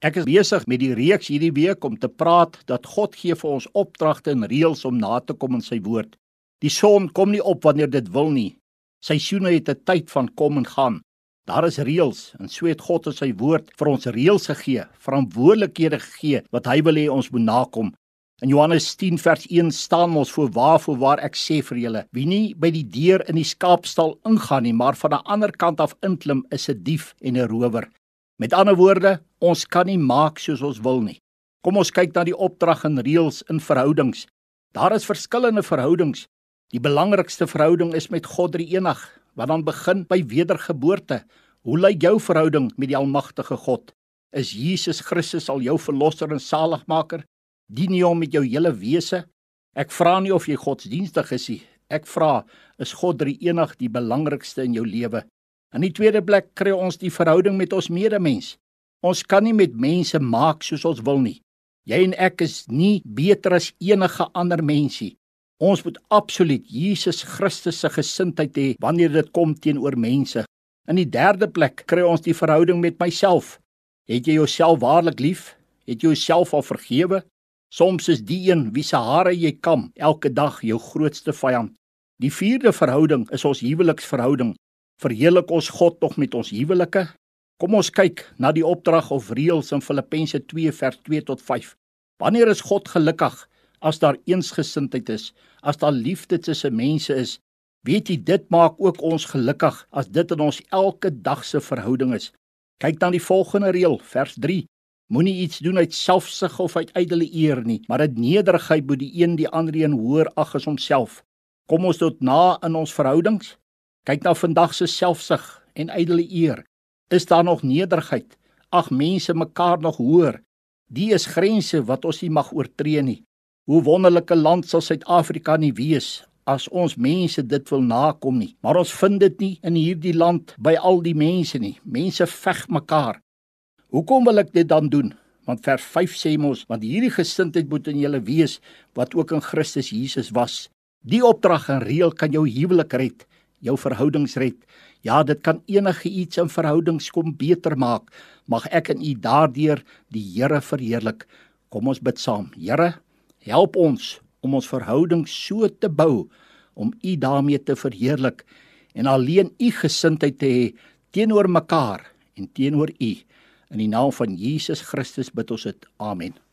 Ek is besig met die reeks hierdie week om te praat dat God gee vir ons opdragte en reëls om na te kom in sy woord. Die son kom nie op wanneer dit wil nie. Seisoene het 'n tyd van kom en gaan. Daar is reëls en so het God in sy woord vir ons reëls gegee, verantwoordelikhede gegee wat hy wil hê ons moet nakom. In Johannes 10 vers 1 staan ons voor waarvoor waar ek sê vir julle, wie nie by die deur in die skaapstal ingaan nie, maar van 'n ander kant af inklim, is 'n dief en 'n rower. Met ander woorde, ons kan nie maak soos ons wil nie. Kom ons kyk na die opdrag en reëls in verhoudings. Daar is verskillende verhoudings. Die belangrikste verhouding is met God die Enig, wat dan begin by wedergeboorte. Hoe lyk jou verhouding met die almagtige God? Is Jesus Christus al jou verlosser en saligmaker? Dien jy hom met jou hele wese? Ek vra nie of jy godsdienstig is nie. Ek vra, is God die Enig die belangrikste in jou lewe? In die tweede plek kry ons die verhouding met ons medemens. Ons kan nie met mense maak soos ons wil nie. Jy en ek is nie beter as enige ander mensie. Ons moet absoluut Jesus Christus se gesindheid hê wanneer dit kom teenoor mense. In die derde plek kry ons die verhouding met myself. Het jy jouself waarlik lief? Het jy jouself al vergewe? Soms is die een wie se hare jy kam elke dag jou grootste vyand. Die vierde verhouding is ons huweliksverhouding verheerlik ons God tog met ons huwelike? Kom ons kyk na die opdrag of reëls in Filippense 2 vers 2 tot 5. Wanneer is God gelukkig as daar eensgesindheid is, as daar liefde tussen mense is? Weet jy dit maak ook ons gelukkig as dit in ons elke dag se verhouding is. Kyk dan die volgende reël, vers 3. Moenie iets doen uit selfsug of uit ydelle eer nie, maar uit nederigheid moet die een die ander een hoër ag as homself. Kom ons tot na in ons verhoudings. Kyk na vandag se selfsug en ydelle eer. Is daar nog nederigheid? Ag mense mekaar nog hoor. Die is grense wat ons nie mag oortree nie. Hoe wonderlike land sal Suid-Afrika nie wees as ons mense dit wil nakom nie. Maar ons vind dit nie in hierdie land by al die mense nie. Mense veg mekaar. Hoekom wil ek dit dan doen? Want vers 5 sê mos, want hierdie gesindheid moet in julle wees wat ook in Christus Jesus was. Die opdrag en reël kan jou huwelik red jou verhoudings red. Ja, dit kan enige iets in verhoudings kom beter maak. Mag ek en u daardeur die Here verheerlik. Kom ons bid saam. Here, help ons om ons verhoudings so te bou om u daarmee te verheerlik en alleen u gesindheid te hê teenoor mekaar en teenoor u. In die naam van Jesus Christus bid ons dit. Amen.